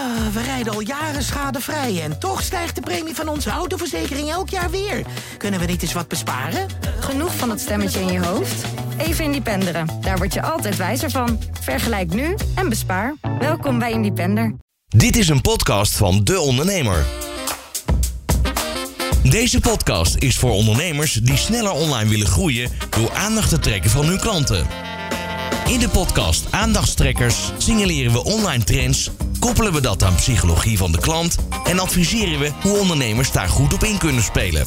Ah, we rijden al jaren schadevrij en toch stijgt de premie van onze autoverzekering elk jaar weer. Kunnen we niet eens wat besparen? Genoeg van dat stemmetje in je hoofd? Even Independeren. Daar word je altijd wijzer van. Vergelijk nu en bespaar. Welkom bij Independer. Dit is een podcast van De Ondernemer. Deze podcast is voor ondernemers die sneller online willen groeien door aandacht te trekken van hun klanten. In de podcast Aandachtstrekkers signaleren we online trends, koppelen we dat aan psychologie van de klant en adviseren we hoe ondernemers daar goed op in kunnen spelen.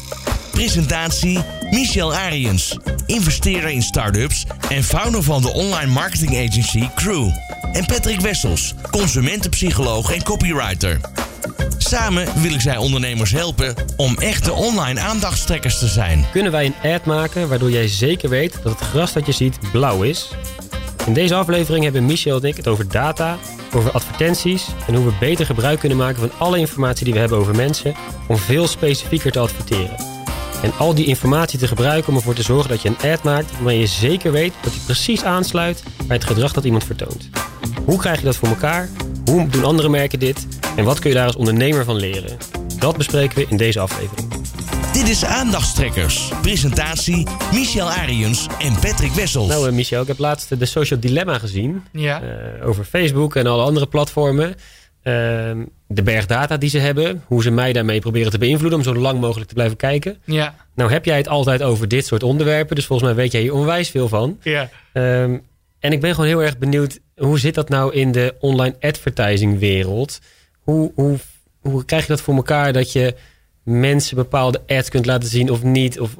Presentatie Michel Ariens, investeerder in start-ups en founder van de online marketing agency Crew. En Patrick Wessels, consumentenpsycholoog en copywriter. Samen willen zij ondernemers helpen om echte online aandachtstrekkers te zijn. Kunnen wij een ad maken waardoor jij zeker weet dat het gras dat je ziet blauw is? In deze aflevering hebben Michel en ik het over data, over advertenties en hoe we beter gebruik kunnen maken van alle informatie die we hebben over mensen om veel specifieker te adverteren. En al die informatie te gebruiken om ervoor te zorgen dat je een ad maakt waarmee je zeker weet dat die precies aansluit bij het gedrag dat iemand vertoont. Hoe krijg je dat voor elkaar? Hoe doen andere merken dit? En wat kun je daar als ondernemer van leren? Dat bespreken we in deze aflevering. Dit is Aandachtstrekkers. Presentatie Michel Ariens en Patrick Wessels. Nou, uh, Michel, ik heb laatst de Social Dilemma gezien. Ja. Uh, over Facebook en alle andere platformen. Uh, de berg data die ze hebben. Hoe ze mij daarmee proberen te beïnvloeden om zo lang mogelijk te blijven kijken. Ja. Nou heb jij het altijd over dit soort onderwerpen. Dus volgens mij weet jij hier onwijs veel van. Ja. Um, en ik ben gewoon heel erg benieuwd. Hoe zit dat nou in de online advertising wereld? Hoe, hoe, hoe krijg je dat voor elkaar dat je mensen bepaalde ads kunt laten zien of niet? Of,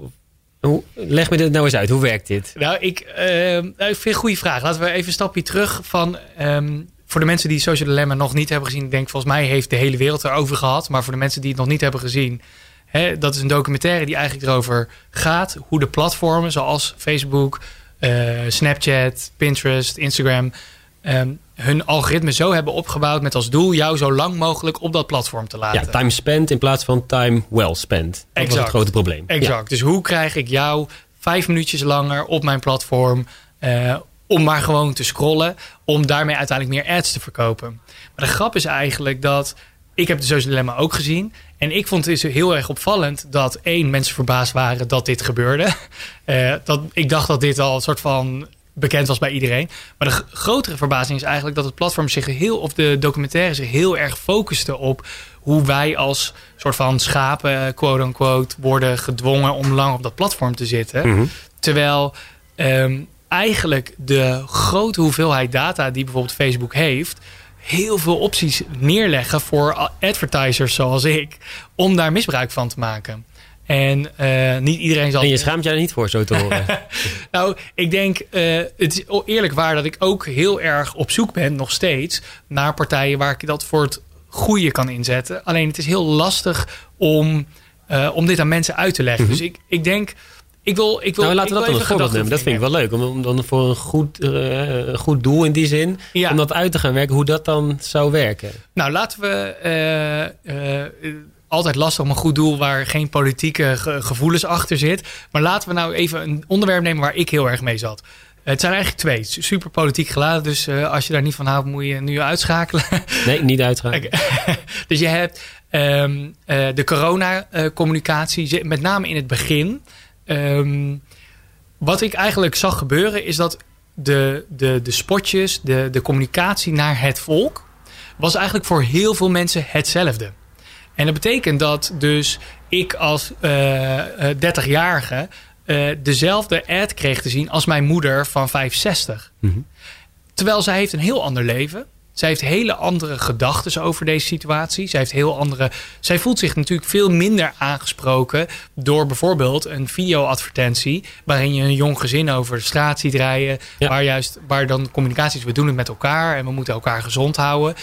hoe, leg me dit nou eens uit. Hoe werkt dit? Nou, ik, uh, ik vind een goede vraag. Laten we even een stapje terug van... Um, voor de mensen die Social Dilemma nog niet hebben gezien... denk volgens mij heeft de hele wereld erover gehad. Maar voor de mensen die het nog niet hebben gezien... Hè, dat is een documentaire die eigenlijk erover gaat... hoe de platformen zoals Facebook, uh, Snapchat, Pinterest, Instagram... Um, hun algoritme zo hebben opgebouwd met als doel jou zo lang mogelijk op dat platform te laten. Ja, time spent in plaats van time well spent. Dat exact. was het grote probleem. Exact. Ja. Dus hoe krijg ik jou vijf minuutjes langer op mijn platform uh, om maar gewoon te scrollen, om daarmee uiteindelijk meer ads te verkopen. Maar de grap is eigenlijk dat ik heb de Social Dilemma ook gezien. En ik vond het heel erg opvallend dat één, mensen verbaasd waren dat dit gebeurde. Uh, dat, ik dacht dat dit al een soort van bekend was bij iedereen. Maar de grotere verbazing is eigenlijk dat het platform zich heel, of de documentaire zich heel erg focuste op hoe wij als soort van schapen, quote-unquote, worden gedwongen om lang op dat platform te zitten. Mm -hmm. Terwijl um, eigenlijk de grote hoeveelheid data die bijvoorbeeld Facebook heeft, heel veel opties neerleggen voor advertisers zoals ik, om daar misbruik van te maken. En uh, niet iedereen zal. En je schaamt je er niet voor, zo te horen. nou, ik denk, uh, het is eerlijk waar dat ik ook heel erg op zoek ben, nog steeds, naar partijen waar ik dat voor het goede kan inzetten. Alleen het is heel lastig om, uh, om dit aan mensen uit te leggen. Mm -hmm. Dus ik, ik denk. Ik wil, ik wil, nou, laten we dat dan een voorbeeld nemen. Dat vind ik wel leuk. Om, om dan voor een goed, uh, goed doel in die zin. Ja. Om dat uit te gaan werken. Hoe dat dan zou werken. Nou, laten we uh, altijd lastig om een goed doel waar geen politieke ge gevoelens achter zit. Maar laten we nou even een onderwerp nemen waar ik heel erg mee zat. Het zijn eigenlijk twee. Super politiek geladen. Dus uh, als je daar niet van houdt, moet je nu uitschakelen. Nee, niet uitschakelen. dus je hebt um, uh, de corona-communicatie, met name in het begin. Um, wat ik eigenlijk zag gebeuren is dat de, de, de spotjes, de, de communicatie naar het volk... was eigenlijk voor heel veel mensen hetzelfde. En dat betekent dat dus ik als uh, 30-jarige uh, dezelfde ad kreeg te zien als mijn moeder van 65. Mm -hmm. Terwijl zij heeft een heel ander leven. Zij heeft hele andere gedachten over deze situatie. Zij, heeft heel andere, zij voelt zich natuurlijk veel minder aangesproken door bijvoorbeeld een video-advertentie. Waarin je een jong gezin over de straat ziet rijden. Ja. Waar, juist, waar dan communicatie is, we doen het met elkaar en we moeten elkaar gezond houden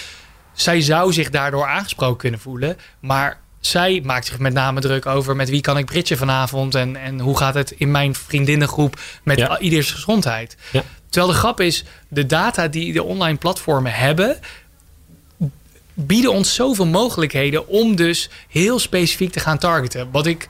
zij zou zich daardoor aangesproken kunnen voelen. Maar zij maakt zich met name druk over met wie kan ik britje vanavond. En, en hoe gaat het in mijn vriendinnengroep met ja. ieders gezondheid. Ja. Terwijl de grap is, de data die de online platformen hebben bieden ons zoveel mogelijkheden om dus heel specifiek te gaan targeten. Wat ik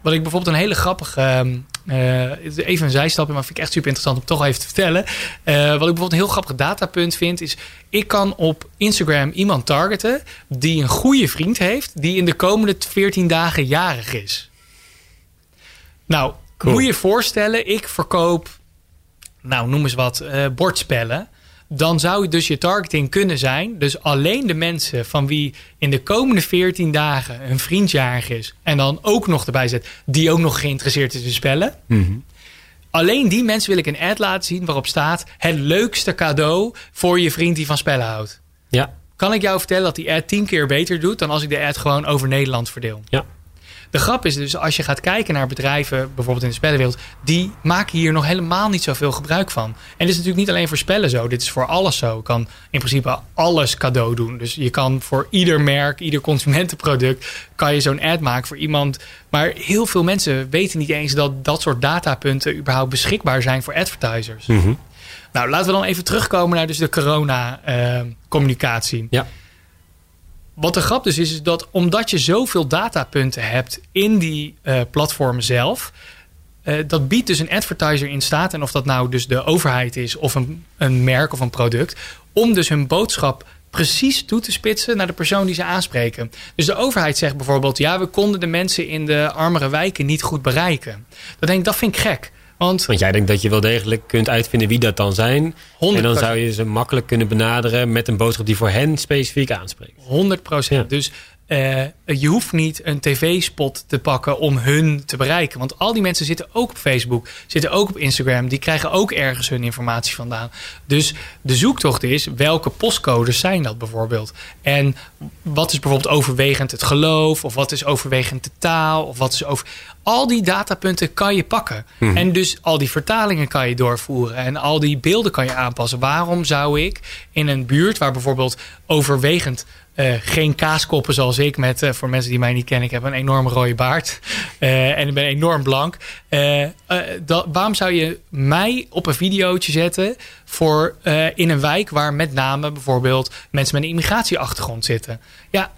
wat ik bijvoorbeeld een hele grappige. ehm, eh, even een zijstapje, maar vind ik echt super interessant om toch even te vertellen. Eh, wat ik bijvoorbeeld een heel grappig datapunt vind, is: ik kan op Instagram iemand targeten die een goede vriend heeft, die in de komende 14 dagen jarig is. Nou, Cool. moet je je voorstellen, ik verkoop, nou noem eens wat, eh, bordspellen. Dan zou dus je targeting kunnen zijn. Dus alleen de mensen van wie in de komende 14 dagen een vriend jarig is. En dan ook nog erbij zet, die ook nog geïnteresseerd is in spellen. Mhm. Alleen die mensen wil ik een ad laten zien waarop staat: het leukste cadeau voor je vriend die van spellen houdt. Ja, Kan ik jou vertellen dat die ad 10 keer beter doet dan als ik de ad gewoon over Nederland verdeel? ja. De grap is dus, als je gaat kijken naar bedrijven, bijvoorbeeld in de spellenwereld, die maken hier nog helemaal niet zoveel gebruik van. En dit is natuurlijk niet alleen voor spellen zo, dit is voor alles zo. Je kan in principe alles cadeau doen. Dus je kan voor ieder merk, ieder consumentenproduct, kan je zo'n ad maken voor iemand. Maar heel veel mensen weten niet eens dat dat soort datapunten überhaupt beschikbaar zijn voor advertisers. Mhm. Nou, laten we dan even terugkomen naar dus de corona-communicatie. Ja. Wat de grap dus is, is dat omdat je zoveel datapunten hebt in die eh, platformen zelf, eh, dat biedt dus een advertiser in staat, en of dat nou dus de overheid is of een, een merk of een product, om dus hun boodschap precies toe te spitsen naar de persoon die ze aanspreken. Dus de overheid zegt bijvoorbeeld, ja, we konden de mensen in de armere wijken niet goed bereiken. Dan denk ik, dat vind ik gek. Want Want jij denkt dat je wel degelijk kunt uitvinden wie dat dan zijn. 100%. En dan zou je ze makkelijk kunnen benaderen met een boodschap die voor hen specifiek aanspreekt. 100 procent. Ja. Dus eh, je hoeft niet een tv-spot te pakken om hun te bereiken. Want al die mensen zitten ook op Facebook, zitten ook op Instagram. Die krijgen ook ergens hun informatie vandaan. Dus de zoektocht is, welke postcodes zijn dat bijvoorbeeld? En wat is bijvoorbeeld overwegend het geloof? Of wat is overwegend de taal? Of wat is over... Al die datapunten kan je pakken. En dus al die vertalingen kan je doorvoeren. En al die beelden kan je aanpassen. Waarom zou ik in een buurt waar bijvoorbeeld overwegend eh, geen kaaskoppen zoals ik met, eh, voor mensen die mij niet kennen, ik heb een enorm rode baard eh, en ik ben enorm blank. Dat, waarom zou je mij op een videootje zetten voor in een wijk waar met name bijvoorbeeld mensen met een immigratieachtergrond zitten? Ja,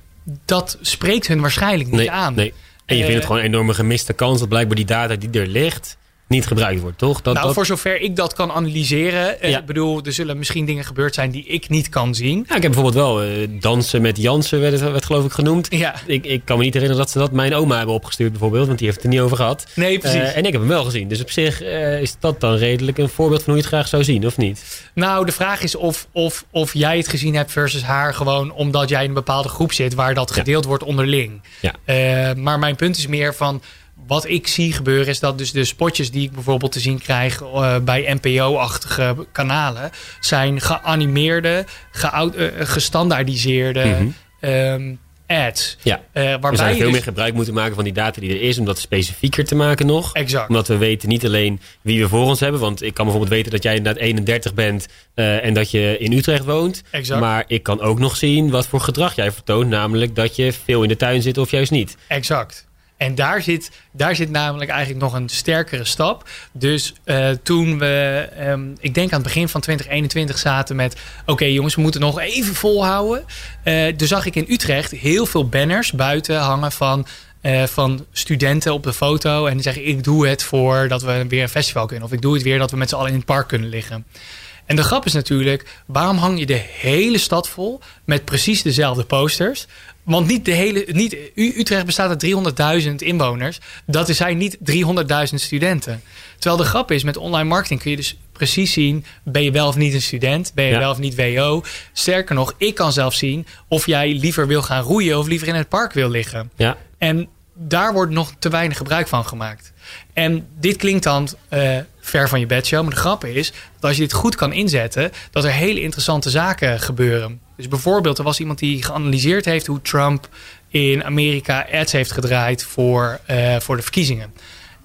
dat spreekt hun waarschijnlijk niet Nee, aan. nee. En je vindt het gewoon een enorme gemiste kans dat blijkbaar die data die er ligt niet gebruikt wordt, toch? Dat, nou, dat... voor zover ik dat kan analyseren. eh, Ja. Ik bedoel, er zullen misschien dingen gebeurd zijn die ik niet kan zien. Ja, ik heb bijvoorbeeld wel eh, dansen met Jansen, werd, het, werd geloof ik genoemd. Ja, Ik, ik kan me niet herinneren dat ze dat mijn oma hebben opgestuurd bijvoorbeeld, want die heeft het er niet over gehad. nee, precies. Eh, en ik heb hem wel gezien. Dus op zich is dat dan redelijk een voorbeeld van hoe je het graag zou zien, of niet? Nou, de vraag is of, of, of jij het gezien hebt versus haar gewoon omdat jij in een bepaalde groep zit waar dat Ja. gedeeld wordt onderling. Ja. Maar mijn punt is meer van wat ik zie gebeuren is dat dus de spotjes die ik bijvoorbeeld te zien krijg eh, bij NPO-achtige kanalen zijn geanimeerde, eh, gestandaardiseerde Mhm. ehm, ads. Ja. Eh, We waarbij zouden je veel dus- meer gebruik moeten maken van die data die er is, om dat specifieker te maken nog. Exact. Omdat we weten niet alleen wie we voor ons hebben. Want ik kan bijvoorbeeld weten dat jij inderdaad 31 bent en dat je in Utrecht woont. Exact. Maar ik kan ook nog zien wat voor gedrag jij vertoont. Namelijk dat je veel in de tuin zit of juist niet. Exact. En daar zit, daar zit namelijk eigenlijk nog een sterkere stap. Dus eh, toen we, ehm, ik denk aan het begin van 2021 zaten met... oké jongens, we moeten nog even volhouden. Eh toen zag ik in Utrecht heel veel banners buiten hangen van... eh, van studenten op de foto. En die zeggen, ik doe het voor dat we weer een festival kunnen. Of ik doe het weer dat we met z'n allen in het park kunnen liggen. En de grap is natuurlijk, waarom hang je de hele stad vol met precies dezelfde posters? Want niet de hele, niet, Utrecht bestaat uit 300.000 inwoners. Dat zijn niet 300.000 studenten. Terwijl de grap is, met online marketing kun je dus precies zien... ben je wel of niet een student? Ben je Ja. wel of niet WO? Sterker nog, ik kan zelf zien of jij liever wil gaan roeien... of liever in het park wil liggen. Ja, En daar wordt nog te weinig gebruik van gemaakt. En dit klinkt dan eh, ver van je bedshow. Maar de grap is dat als je dit goed kan inzetten, dat er hele interessante zaken gebeuren. Dus bijvoorbeeld, er was iemand die geanalyseerd heeft hoe Trump in Amerika ads heeft gedraaid voor, eh, voor de verkiezingen.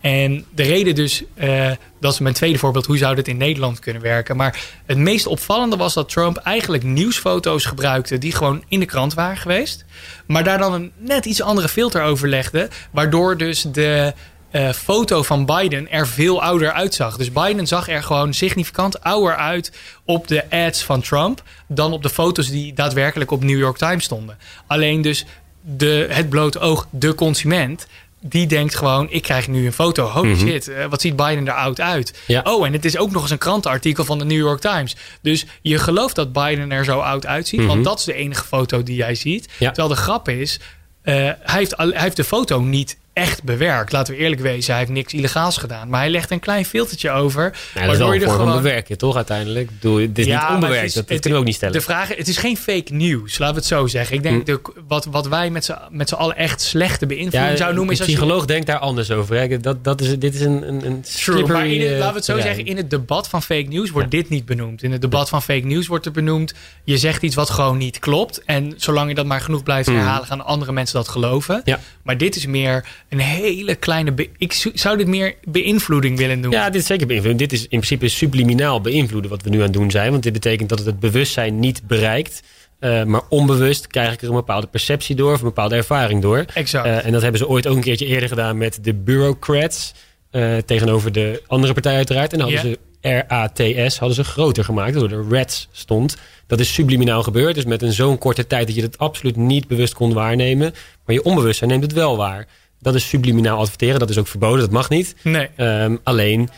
En de reden dus, eh, dat is mijn tweede voorbeeld, hoe zou dit in Nederland kunnen werken. Maar het meest opvallende was dat Trump eigenlijk nieuwsfoto's gebruikte die gewoon in de krant waren geweest. Maar daar dan een net iets andere filter over legde. Waardoor dus de eh, foto van Biden er veel ouder uitzag. Dus Biden zag er gewoon significant ouder uit op de ads van Trump. Dan op de foto's die daadwerkelijk op New York Times stonden. Alleen dus de, het blote oog, de consument die denkt gewoon, ik krijg nu een foto. Holy Mhm. shit, eh, wat ziet Biden er oud uit? Ja. Oh, en het is ook nog eens een krantenartikel van de New York Times. Dus je gelooft dat Biden er zo oud uitziet. Mhm. Want dat is de enige foto die jij ziet. Ja. Terwijl de grap is, eh, hij, heeft, hij heeft de foto niet echt bewerkt. Laten we eerlijk wezen, hij heeft niks illegaals gedaan. Maar hij legt een klein filtertje over. Ja, dat is wel je er gewoon... bewerken, toch uiteindelijk? Bedoel, het is Ja, niet onbewerkt, is- dat, het- kunnen we ook niet stellen. De vraag, het is geen fake news, laten we het zo zeggen. Ik denk, Hm. de, wat, wat wij met z'n allen echt slechte beïnvloeding ja, zouden noemen... een is als je- psycholoog denkt daar anders over. Hè? Dat, dat is, dit is een, een, een True, slippery, maar in het, eh, laten we het zo terrein. zeggen, in het debat van fake news wordt dit niet benoemd. In het debat van fake news wordt er benoemd, je zegt iets wat gewoon niet klopt. En zolang je dat maar genoeg blijft Mhm. herhalen, gaan andere mensen dat geloven. Maar dit is meer een hele kleine... ik zo- zou dit meer beïnvloeding willen doen. Ja, dit is zeker beïnvloeden. Dit is in principe subliminaal beïnvloeden wat we nu aan het doen zijn. Want dit betekent dat het het bewustzijn niet bereikt. Eh, maar onbewust krijg ik er een bepaalde perceptie door of een bepaalde ervaring door. Exact. Eh, en dat hebben ze ooit ook een keertje eerder gedaan met de bureaucrats. eh, tegenover de andere partij uiteraard. En dan hadden ze RATS hadden ze groter gemaakt. Waardoor de rats stond. Dat is subliminaal gebeurd. Dus met een zo'n korte tijd dat je het absoluut niet bewust kon waarnemen. Maar je onbewustzijn neemt het wel waar. Dat is subliminaal adverteren. Dat is ook verboden. Dat mag niet. nee. Ehm, alleen,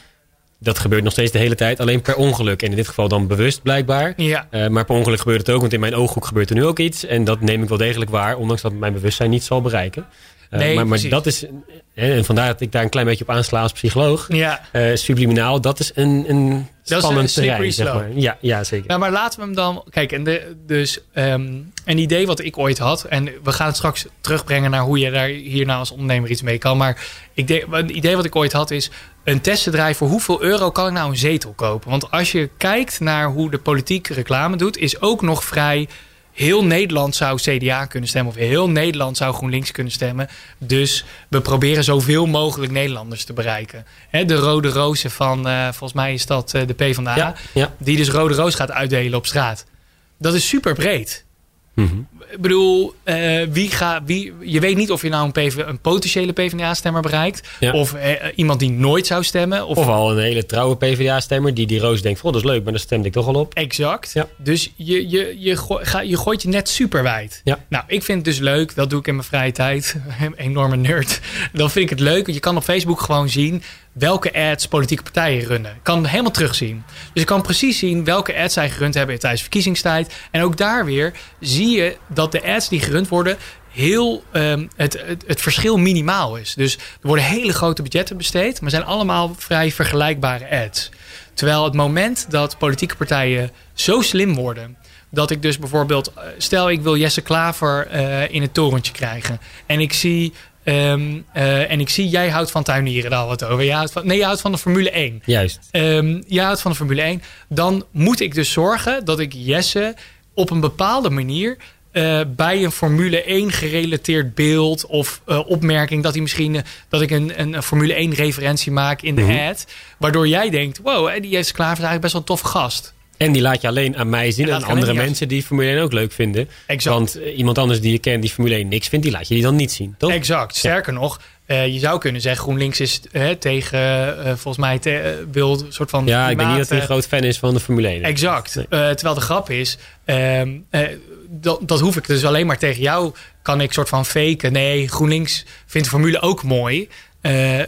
dat gebeurt nog steeds de hele tijd. Alleen per ongeluk. En in dit geval dan bewust blijkbaar. Ja. Eh, maar per ongeluk gebeurt het ook. Want in mijn ooghoek gebeurt er nu ook iets. En dat neem ik wel degelijk waar. Ondanks dat mijn bewustzijn niet zal bereiken. Eh, Nee, maar, dat is... En vandaar dat ik daar een klein beetje op aansla als psycholoog. Ja. Eh, subliminaal, dat is een, een een spannend terrein, zeg slope. maar. Ja, ja, zeker. Nou, maar laten we hem dan. Kijk, en de, dus ehm, een idee wat ik ooit had. En we gaan het straks terugbrengen naar hoe je daar hier nou als ondernemer iets mee kan. Maar ik denk, een idee wat ik ooit had is. Een testbedrijf voor hoeveel euro kan ik nou een zetel kopen? Want als je kijkt naar hoe de politiek reclame doet, is ook nog vrij. Heel Nederland zou CDA kunnen stemmen. Of heel Nederland zou GroenLinks kunnen stemmen. Dus we proberen zoveel mogelijk Nederlanders te bereiken. De rode rozen van, eh, volgens mij is dat eh, de PvdA. Ja, ja. Die dus rode roos gaat uitdelen op straat. Dat is super breed. Ik bedoel, eh, wie ga, wie, je weet niet of je nou een, PV, een potentiële PvdA-stemmer bereikt. Ja. Of eh, iemand die nooit zou stemmen. Of, Of al een hele trouwe PvdA-stemmer die die Roos denkt... Goh, dat is leuk, maar daar stemde ik toch al op. Exact. Ja. Dus je, je, je, ga, je gooit je net super wijd. Ja. Nou, ik vind het dus leuk. Dat doe ik in mijn vrije tijd. Een enorme nerd. Dan vind ik het leuk. Want je kan op Facebook gewoon zien welke ads politieke partijen runnen. Ik kan helemaal terugzien. Dus ik kan precies zien welke ads zij gerund hebben tijdens verkiezingstijd. En ook daar weer zie je dat de ads die gerund worden heel ehm, het, het, het verschil minimaal is. Dus er worden hele grote budgetten besteed, maar zijn allemaal vrij vergelijkbare ads. Terwijl het moment dat politieke partijen zo slim worden. Dat ik dus bijvoorbeeld, eh, stel ik wil Jesse Klaver eh, in het torentje krijgen. En ik zie, ehm, eh, en ik zie jij houdt van tuinieren, daar hadden we het over. Jij houdt van, nee, je houdt van de Formule 1. Juist. Jij houdt van de Formule 1. Dan moet ik dus zorgen dat ik Jesse op een bepaalde manier eh, bij een Formule 1 gerelateerd beeld of eh, opmerking dat hij misschien dat ik een, een, een Formule 1 referentie maak in de Mhm. ad, waardoor jij denkt, wow, die Jesse Klaver is eigenlijk best wel een tof gast. En die laat je alleen aan mij zien En andere mensen die Formule 1 ook leuk vinden. Exact. Want eh, iemand anders die je kent die Formule 1 niks vindt, die laat je die dan niet zien, toch? Exact. Sterker nog, eh, je zou kunnen zeggen, GroenLinks is eh, tegen, volgens mij, te, wil een soort van. Ja, ik denk niet dat hij een groot fan is van de Formule 1. Exact. Nee. Terwijl de grap is, ehm, eh, dat, dat hoef ik dus alleen maar tegen jou. Kan ik soort van faken. Nee, GroenLinks vindt de Formule ook mooi.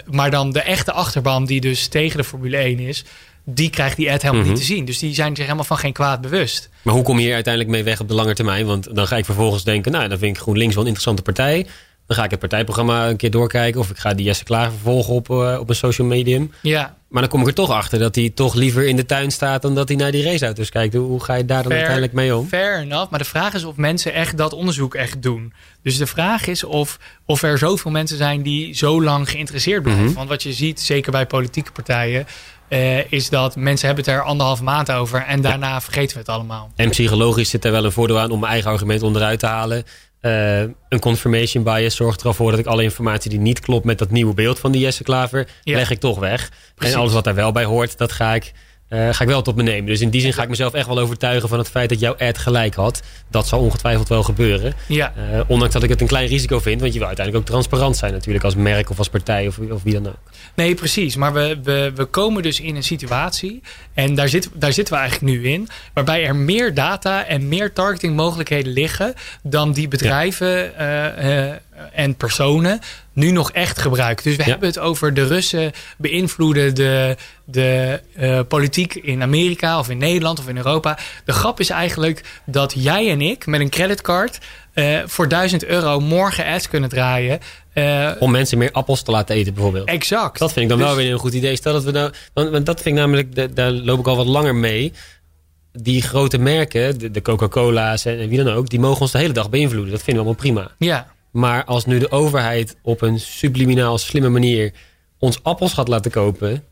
Maar dan de echte achterban die dus tegen de Formule 1 is. Die krijgt die ad helemaal Mhm. niet te zien. Dus die zijn zich helemaal van geen kwaad bewust. Maar hoe kom je hier uiteindelijk mee weg op de lange termijn? Want dan ga ik vervolgens denken, nou, dan vind ik GroenLinks wel een interessante partij. Dan ga ik het partijprogramma een keer doorkijken. Of ik ga die Jesse Klaver vervolgen op, eh, op een social medium. Ja, Maar dan kom ik er toch achter dat hij toch liever in de tuin staat... dan dat hij naar die raceauto's kijkt. Hoe ga je daar dan Fair. uiteindelijk mee om? fair enough. Maar de vraag is of mensen echt dat onderzoek echt doen. Dus de vraag is of, of er zoveel mensen zijn die zo lang geïnteresseerd blijven. Mhm. Want wat je ziet, zeker bij politieke partijen... eh, is dat mensen hebben het er anderhalf maand over... en daarna vergeten we het allemaal. En psychologisch zit er wel een voordeel aan om mijn eigen argument onderuit te halen. Eh, een confirmation bias zorgt er al voor dat ik alle informatie die niet klopt met dat nieuwe beeld van die Jesse Klaver, Ja. leg ik toch weg. Precies. En alles wat daar wel bij hoort, dat ga ik, eh, ga ik wel tot me nemen. Dus in die zin ga ik mezelf echt wel overtuigen van het feit dat jouw ad gelijk had. Dat zal ongetwijfeld wel gebeuren. Ja, Eh, ondanks dat ik het een klein risico vind, want je wil uiteindelijk ook transparant zijn natuurlijk als merk of als partij of, of wie dan ook. nee, precies. Maar we, we, we komen dus in een situatie... en daar, zit, daar zitten we eigenlijk nu in... waarbij er meer data en meer targetingmogelijkheden liggen... dan die bedrijven eh, en personen nu nog echt gebruiken. Dus we Ja. hebben het over de Russen beïnvloeden de, de eh, politiek in Amerika of in Nederland of in Europa. De grap is eigenlijk dat jij en ik met een creditcard eh, voor 1000 euro morgen ads kunnen draaien. Eh, Om mensen meer appels te laten eten bijvoorbeeld. exact. Dat vind ik dan Dus- wel weer een goed idee. Stel dat we nou, want, dat vind ik namelijk, da- daar loop ik al wat langer mee. Die grote merken, de, Coca-Cola's en, en wie dan ook, die mogen ons de hele dag beïnvloeden. Dat vinden we allemaal prima. Ja, Maar als nu de overheid op een subliminaal slimme manier ons appels gaat laten kopen,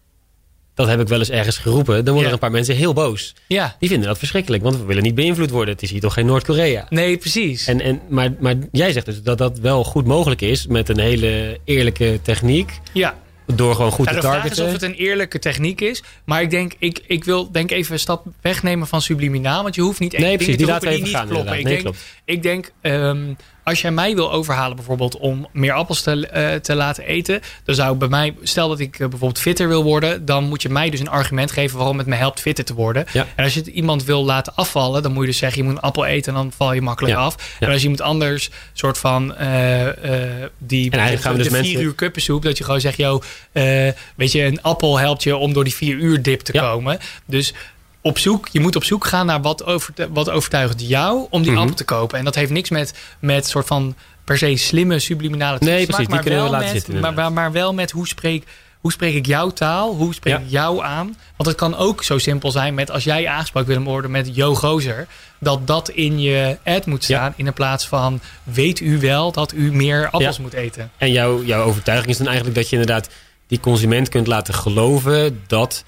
dat heb ik wel eens ergens geroepen, dan worden Ja. er een paar mensen heel boos. ja. Die vinden dat verschrikkelijk, want we willen niet beïnvloed worden. Het is hier toch geen Noord-Korea. Nee, precies. En, en, maar, maar jij zegt dus dat dat wel goed mogelijk is met een hele eerlijke techniek. ja. Door gewoon goed Ja, te de vraag targeten. is of het een eerlijke techniek is. Maar ik denk, ik, ik wil denk even een stap wegnemen van subliminaal. Want je hoeft niet echt Nee, precies, die te laten we even gaan niet kloppen. Nee, ik denk, ik denk ehm, als jij mij wil overhalen bijvoorbeeld om meer appels te, eh, te laten eten. Dan zou bij mij, stel dat ik eh, bijvoorbeeld fitter wil worden. Dan moet je mij dus een argument geven waarom het me helpt fitter te worden. Ja. En als je het iemand wil laten afvallen. Dan moet je dus zeggen, je moet een appel eten en dan val je makkelijk Ja. af. En als je iemand anders soort van eh, die eigenlijk gaan we dus de vier mensen- uur kuppensoep. Dat je gewoon zegt, joh, weet je, een appel helpt je om door die vier uur dip te komen. Dus op zoek, je moet op zoek gaan naar wat, over, wat overtuigt jou om die Mhm. appel te kopen. En dat heeft niks met, met soort van per se slimme subliminale Nee, precies, die we wel laten met, zitten, maar, maar, maar wel met hoe spreek, hoe spreek ik jouw taal? Hoe spreek Ja. ik jou aan? Want het kan ook zo simpel zijn met als jij aangesproken wil worden met Yo Gozer. Dat dat in je ad moet Ja. staan. In de plaats van weet u wel dat u meer appels Ja. moet eten. En jouw, jouw overtuiging is dan eigenlijk dat je inderdaad die consument kunt laten geloven dat,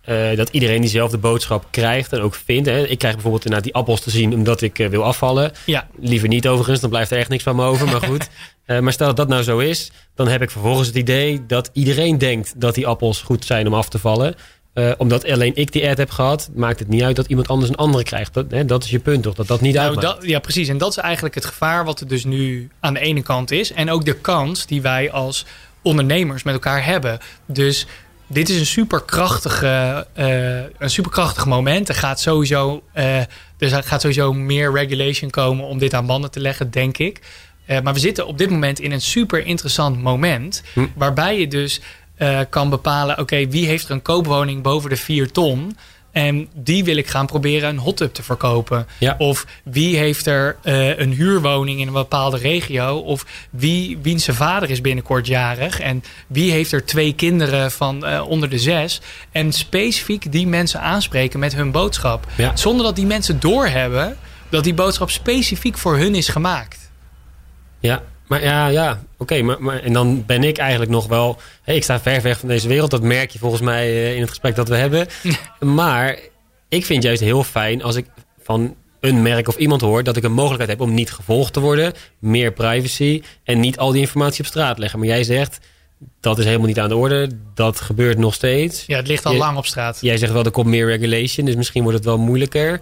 eh, dat iedereen diezelfde boodschap krijgt en ook vindt. Hè. Ik krijg bijvoorbeeld inderdaad die appels te zien omdat ik eh, wil afvallen. Ja, Liever niet overigens, dan blijft er echt niks van me over. Maar goed. Eh, maar stel dat dat nou zo is, dan heb ik vervolgens het idee dat iedereen denkt dat die appels goed zijn om af te vallen. Omdat alleen ik die ad heb gehad, maakt het niet uit dat iemand anders een andere krijgt. Dat, hè, dat is je punt toch? Dat dat niet Nou, uitmaakt. dat, ja, precies. En dat is eigenlijk het gevaar wat er dus nu aan de ene kant is. En ook de kans die wij als ondernemers met elkaar hebben. Dus dit is een superkrachtige, eh een superkrachtig moment. Er gaat, sowieso, eh, er gaat sowieso meer regulation komen om dit aan banden te leggen, denk ik. Eh, maar we zitten op dit moment in een super interessant moment. Hm. Waarbij je dus kan bepalen: oké, wie heeft er een koopwoning boven de 4 ton? En die wil ik gaan proberen een hot tub te verkopen. Ja. Of wie heeft er eh, een huurwoning in een bepaalde regio? Of wie, wiens zijn vader is binnenkort jarig? En wie heeft er twee kinderen van eh, onder de zes? En specifiek die mensen aanspreken met hun boodschap. Ja. Zonder dat die mensen doorhebben dat die boodschap specifiek voor hun is gemaakt. Ja, maar ja, ja oké. maar, maar, en dan ben ik eigenlijk nog wel... Hey, ik sta ver weg van deze wereld. Dat merk je volgens mij eh, in het gesprek dat we hebben. maar ik vind juist heel fijn als ik van een merk of iemand hoor... dat ik een mogelijkheid heb om niet gevolgd te worden. Meer privacy en niet al die informatie op straat leggen. Maar jij zegt, dat is helemaal niet aan de orde. Dat gebeurt nog steeds. Ja, het ligt al Je- lang op straat. Jij zegt wel, er komt meer regulation. Dus misschien wordt het wel moeilijker.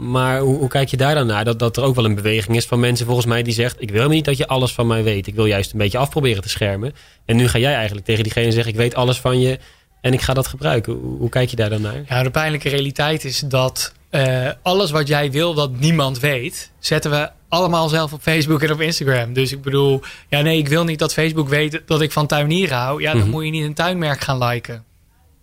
Maar hoe, hoe kijk je daar dan naar? Dat, dat er ook wel een beweging is van mensen volgens mij die zegt... ik wil helemaal niet dat je alles van mij weet. Ik wil juist een beetje afproberen te schermen. En nu ga jij eigenlijk tegen diegene zeggen... ik weet alles van je en ik ga dat gebruiken. Hoe, hoe kijk je daar dan naar? Ja, de pijnlijke realiteit is dat eh, alles wat jij wil dat niemand weet, zetten we allemaal zelf op Facebook en op Instagram. Dus ik bedoel, ja nee, ik wil niet dat Facebook weet dat ik van tuinieren hou. Ja, dan Mhm. moet je niet een tuinmerk gaan liken.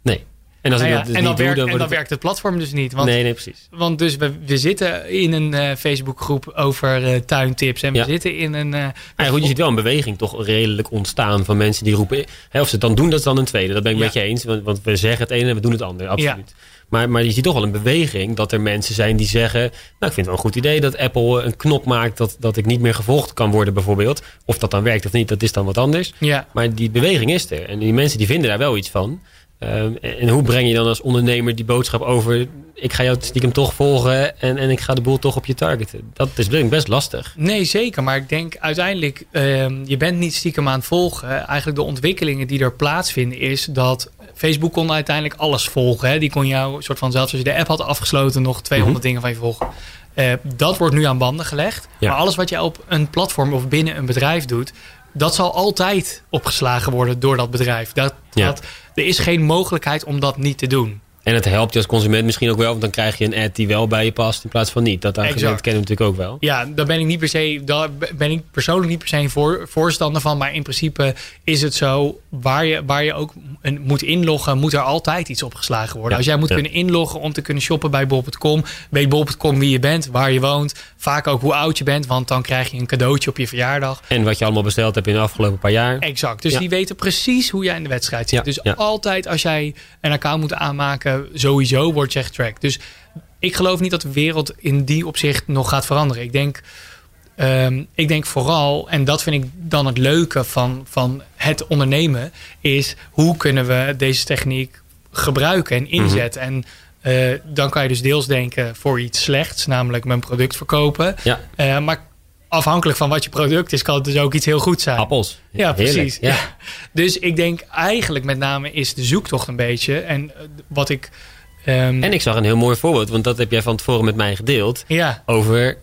Nee. En als ik ja, dat dus en dan, doe, werkt, dan en wordt dan het... werkt het platform dus niet. Want, Nee, nee, precies. want dus we, we zitten in een eh, Facebookgroep over eh, tuintips. En we Ja. zitten in een... eh, Maar goed, je ziet wel een beweging toch redelijk ontstaan van mensen die roepen... Hè, of ze het dan doen, dat is dan een tweede. Dat ben ik Ja. met je eens. Want, want we zeggen het ene en we doen het andere. Absoluut. Maar, maar je ziet toch wel een beweging dat er mensen zijn die zeggen... nou, ik vind het wel een goed idee dat Apple een knop maakt... dat, dat ik niet meer gevolgd kan worden bijvoorbeeld. Of dat dan werkt of niet, dat is dan wat anders. ja, Maar die beweging is er. En die mensen die vinden daar wel iets van. Ehm, en hoe breng je dan als ondernemer die boodschap over... ik ga jou stiekem toch volgen en, en ik ga de boel toch op je targeten. Dat is best lastig. Nee, zeker. Maar ik denk uiteindelijk, ehm, je bent niet stiekem aan het volgen. Eigenlijk de ontwikkelingen die er plaatsvinden is dat Facebook kon uiteindelijk alles volgen. Hè. Die kon jou, soort van, zelfs als je de app had afgesloten, nog 200 dingen van je volgen. Eh, dat wordt nu aan banden gelegd. Ja. Maar alles wat je op een platform of binnen een bedrijf doet, dat zal altijd opgeslagen worden door dat bedrijf. Dat, Ja. dat, er is geen mogelijkheid om dat niet te doen. En het helpt je als consument misschien ook wel, want dan krijg je een ad die wel bij je past in plaats van niet. Dat argument Exact. kennen we natuurlijk ook wel. Ja, daar ben ik niet per se, daar ben ik persoonlijk niet per se een voor, voorstander van. Maar in principe is het zo, waar je, waar je ook een, moet inloggen, moet er altijd iets opgeslagen worden. Ja, Als jij moet ja. kunnen inloggen om te kunnen shoppen bij bol.com, weet bol.com wie je bent, waar je woont, vaak ook hoe oud je bent, want dan krijg je een cadeautje op je verjaardag. En wat je allemaal besteld hebt in de afgelopen paar jaar. Exact. Dus Ja. die weten precies hoe jij in de wedstrijd zit. Ja, Dus ja. altijd als jij een account moet aanmaken, sowieso word je getrackt. Dus ik geloof niet dat de wereld in die opzicht nog gaat veranderen. Ik denk, ehm, ik denk vooral, en dat vind ik dan het leuke van, van het ondernemen, is hoe kunnen we deze techniek gebruiken en inzetten. En eh, dan kan je dus deels denken voor iets slechts, namelijk mijn product verkopen. Ja, Eh, maar afhankelijk van wat je product is, kan het dus ook iets heel goed zijn. appels. Ja, Heerlijk. precies. Ja. Ja. Dus ik denk eigenlijk met name is de zoektocht een beetje. En eh, wat ik. ehm, En ik zag een heel mooi voorbeeld, want dat heb jij van tevoren met mij gedeeld. ja, Over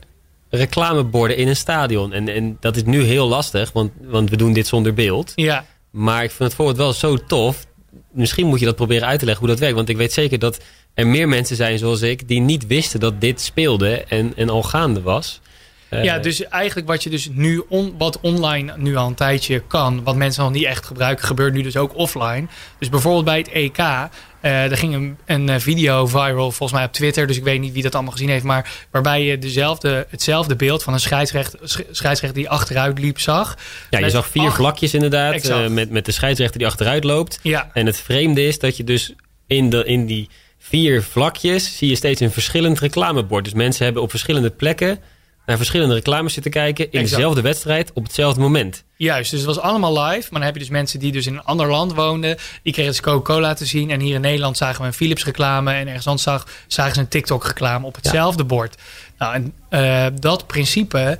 reclameborden in een stadion. En, en dat is nu heel lastig, want, want we doen dit zonder beeld. ja, Maar ik vind het voorbeeld wel zo tof. Misschien moet je dat proberen uit te leggen hoe dat werkt. Want ik weet zeker dat er meer mensen zijn zoals ik... die niet wisten dat dit speelde en, en al gaande was. Eh, ja, dus eigenlijk wat je dus nu on, wat online nu al een tijdje kan, wat mensen nog niet echt gebruiken, gebeurt nu dus ook offline. Dus bijvoorbeeld bij het EK, eh er ging een, een eh, video viral volgens mij op Twitter, dus ik weet niet wie dat allemaal gezien heeft, maar waarbij je dezelfde, hetzelfde beeld van een scheidsrechter, sch- scheidsrechter die achteruit liep zag. ja, je zag vier acht- vlakjes inderdaad. Met, met de scheidsrechter die achteruit loopt. Ja, En het vreemde is dat je dus in, de, in die vier vlakjes... zie je steeds een verschillend reclamebord. Dus mensen hebben op verschillende plekken... naar verschillende reclames zitten kijken... in Exact. dezelfde wedstrijd op hetzelfde moment. Juist, dus het was allemaal live. Maar dan heb je dus mensen die dus in een ander land woonden. Die kregen dus Coca-Cola te zien. En hier in Nederland zagen we een Philips reclame. En ergens anders zag, zagen ze een TikTok reclame op hetzelfde bord. Nou, en eh, dat principe,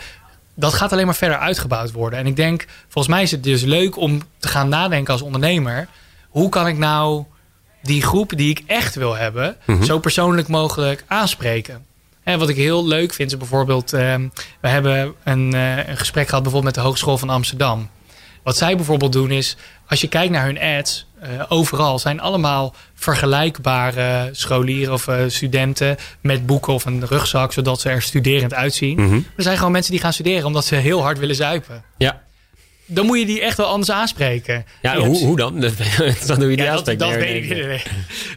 dat gaat alleen maar verder uitgebouwd worden. En ik denk, volgens mij is het dus leuk om te gaan nadenken als ondernemer. Hoe kan ik nou die groep die ik echt wil hebben, zo persoonlijk mogelijk aanspreken? En wat ik heel leuk vind is bijvoorbeeld, ehm, we hebben een, eh, een gesprek gehad bijvoorbeeld met de Hogeschool van Amsterdam. Wat zij bijvoorbeeld doen is, als je kijkt naar hun ads, eh, overal zijn allemaal vergelijkbare scholieren of eh, studenten met boeken of een rugzak, zodat ze er studerend uitzien. Er zijn gewoon mensen die gaan studeren omdat ze heel hard willen zuipen. Ja, Dan moet je die echt wel anders aanspreken. ja hoe, hebt- hoe dan? Dat is dan hoe je die ja, dat, dat weet ik niet.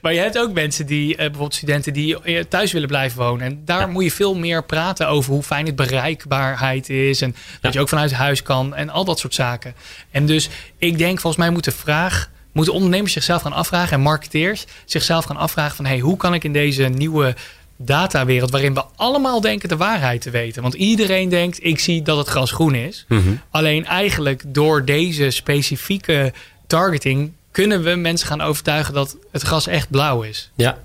Maar je hebt ook mensen die, eh, bijvoorbeeld studenten die eh, thuis willen blijven wonen. En daar moet je veel meer praten over hoe fijn het bereikbaarheid is. En dat je ook vanuit huis kan en al dat soort zaken. En dus ik denk, volgens mij moet de vraag, moeten ondernemers zichzelf gaan afvragen en marketeers zichzelf gaan afvragen van hey, hoe kan ik in deze nieuwe datawereld waarin we allemaal denken de waarheid te weten. Want iedereen denkt, ik zie dat het gras groen is. Mhm. Alleen eigenlijk door deze specifieke targeting kunnen we mensen gaan overtuigen dat het gras echt blauw is. Ja,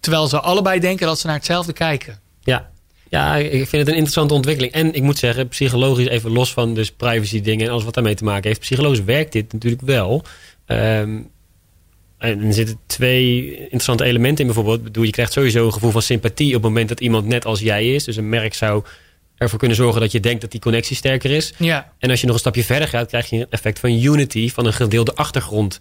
Terwijl ze allebei denken dat ze naar hetzelfde kijken. ja. Ja, ik vind het een interessante ontwikkeling. En ik moet zeggen, psychologisch even los van dus privacy dingen en alles wat daarmee te maken heeft. Psychologisch werkt dit natuurlijk wel. Ehm, en er zitten twee interessante elementen in bijvoorbeeld. Bedoel, je krijgt sowieso een gevoel van sympathie op het moment dat iemand net als jij is. Dus een merk zou ervoor kunnen zorgen dat je denkt dat die connectie sterker is. Ja, En als je nog een stapje verder gaat, krijg je een effect van unity, van een gedeelde achtergrond.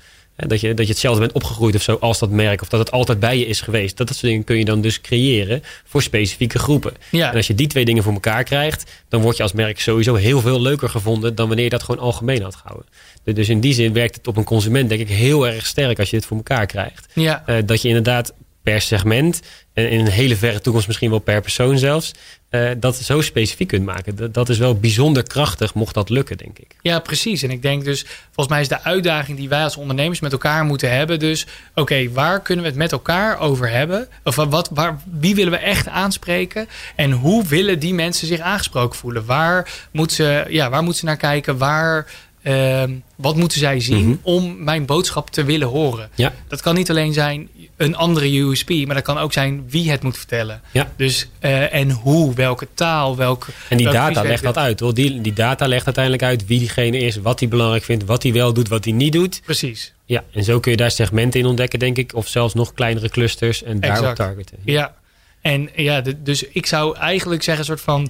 Dat je, dat je hetzelfde bent opgegroeid of zo als dat merk. Of dat het altijd bij je is geweest. Dat, dat soort dingen kun je dan dus creëren voor specifieke groepen. Ja. En als je die twee dingen voor elkaar krijgt, dan word je als merk sowieso heel veel leuker gevonden dan wanneer je dat gewoon algemeen had gehouden. Dus- Dus in die zin werkt het op een consument denk ik heel erg sterk als je dit voor elkaar krijgt. ja, Eh, dat je inderdaad per segment, en in een hele verre toekomst misschien wel per persoon zelfs, eh, dat zo specifiek kunt maken. Dat, dat is wel bijzonder krachtig, mocht dat lukken, denk ik. ja, precies. En ik denk dus, volgens mij is de uitdaging die wij als ondernemers met elkaar moeten hebben. Dus, oké, waar kunnen we het met elkaar over hebben? Of wat, waar, wie willen we echt aanspreken? En hoe willen die mensen zich aangesproken voelen? Waar moeten ze, ja, waar moeten ze naar kijken? Waar, ehm, wat moeten zij zien Mhm. om mijn boodschap te willen horen? Ja, Dat kan niet alleen zijn een andere USP, maar dat kan ook zijn wie het moet vertellen. ja. Dus eh, en hoe, welke taal, welke. En die data legt dat uit, hoor. Die, die data legt uiteindelijk uit wie diegene is, wat hij belangrijk vindt, wat hij wel doet, wat hij niet doet. Precies. Ja, en zo kun je daar segmenten in ontdekken, denk ik. Of zelfs nog kleinere clusters en daarop targeten. Ja. En ja, dus ik zou eigenlijk zeggen, een soort van.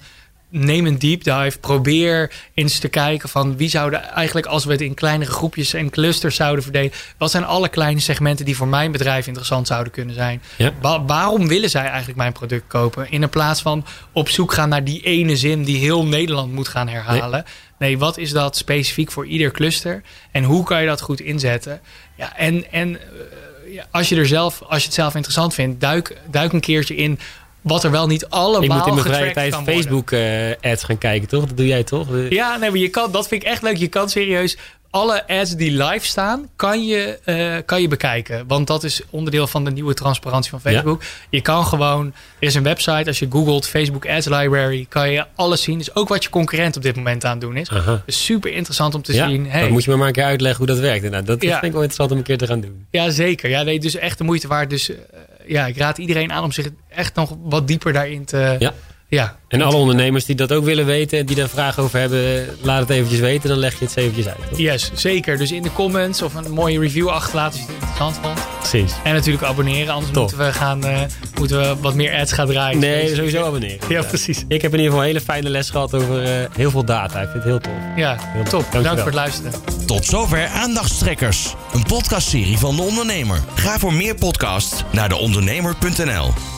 Neem een deep dive. Probeer eens te kijken van wie zouden eigenlijk, als we het in kleinere groepjes en clusters zouden verdelen, wat zijn alle kleine segmenten die voor mijn bedrijf interessant zouden kunnen zijn? Ja. Wa- waarom willen zij eigenlijk mijn product kopen? In plaats van op zoek gaan naar die ene zin die heel Nederland moet gaan herhalen. Nee, wat is dat specifiek voor ieder cluster? En hoe kan je dat goed inzetten? Ja, en en eh, ja, als, je er zelf, als je het zelf interessant vindt, duik, duik een keertje in wat er wel niet allemaal Ik moet in mijn vrije tijd. Facebook-ads gaan kijken, toch? Dat doe jij toch? Ja, nee, maar je kan, dat vind ik echt leuk. Je kan serieus alle ads die live staan, kan je, eh, kan je bekijken. Want dat is onderdeel van de nieuwe transparantie van Facebook. Je kan gewoon, er is een website, als je googelt Facebook Ads Library, kan je alles zien. Dus ook wat je concurrent op dit moment aan het doen is. Aha. Dus super interessant om te Ja, zien. Hey, dan moet je me maar een keer uitleggen hoe dat werkt. Nou, dat Ja. vind ik wel interessant om een keer te gaan doen. Ja, zeker. Ja, nee, dus echt de moeite waard. Dus eh, ja, ik raad iedereen aan om zich echt nog wat dieper daarin te... Ja. Ja. En alle ondernemers die dat ook willen weten en die daar vragen over hebben, laat het eventjes weten. Dan leg je het eventjes uit. toch? Yes, zeker. Dus in de comments of een mooie review achterlaten als je het interessant vond. Precies. En natuurlijk abonneren, anders Top. moeten we, gaan, eh, moeten we wat meer ads gaan draaien. Nee, Dus- sowieso abonneren. Ja, precies. Ik heb in ieder geval een hele fijne les gehad over eh, heel veel data. Ik vind het heel tof. Ja, Heel top. dankjewel. Bedankt voor het luisteren. Tot zover Aandachtstrekkers, een podcastserie van de ondernemer. Ga voor meer podcasts naar deondernemer.nl.